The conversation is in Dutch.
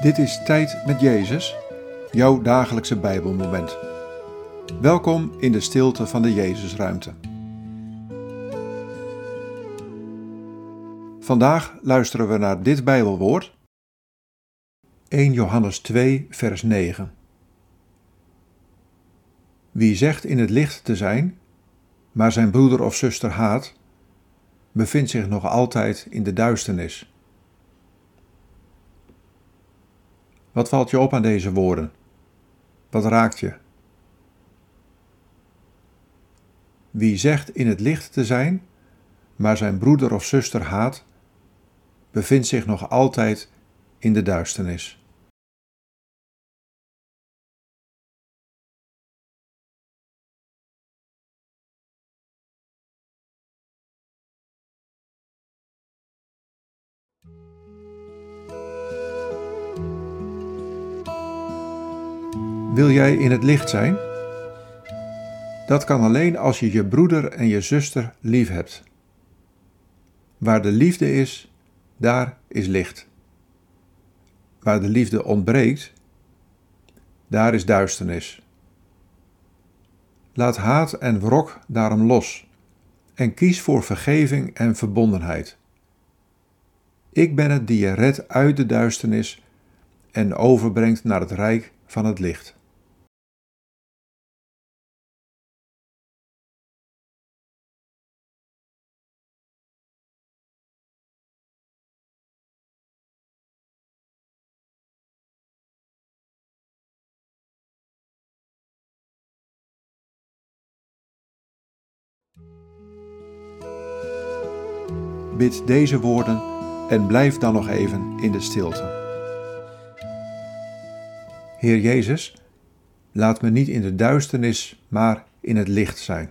Dit is Tijd met Jezus, jouw dagelijkse Bijbelmoment. Welkom in de stilte van de Jezusruimte. Vandaag luisteren we naar dit Bijbelwoord. 1 Johannes 2, vers 9. Wie zegt in het licht te zijn, maar zijn broeder of zuster haat, bevindt zich nog altijd in de duisternis. Wat valt je op aan deze woorden? Wat raakt je? Wie zegt in het licht te zijn, maar zijn broeder of zuster haat, bevindt zich nog altijd in de duisternis. Wil jij in het licht zijn? Dat kan alleen als je je broeder en je zuster lief hebt. Waar de liefde is, daar is licht. Waar de liefde ontbreekt, daar is duisternis. Laat haat en wrok daarom los en kies voor vergeving en verbondenheid. Ik ben het die je redt uit de duisternis en overbrengt naar het rijk van het licht. Bid deze woorden en blijf dan nog even in de stilte. Heer Jezus, laat me niet in de duisternis, maar in het licht zijn.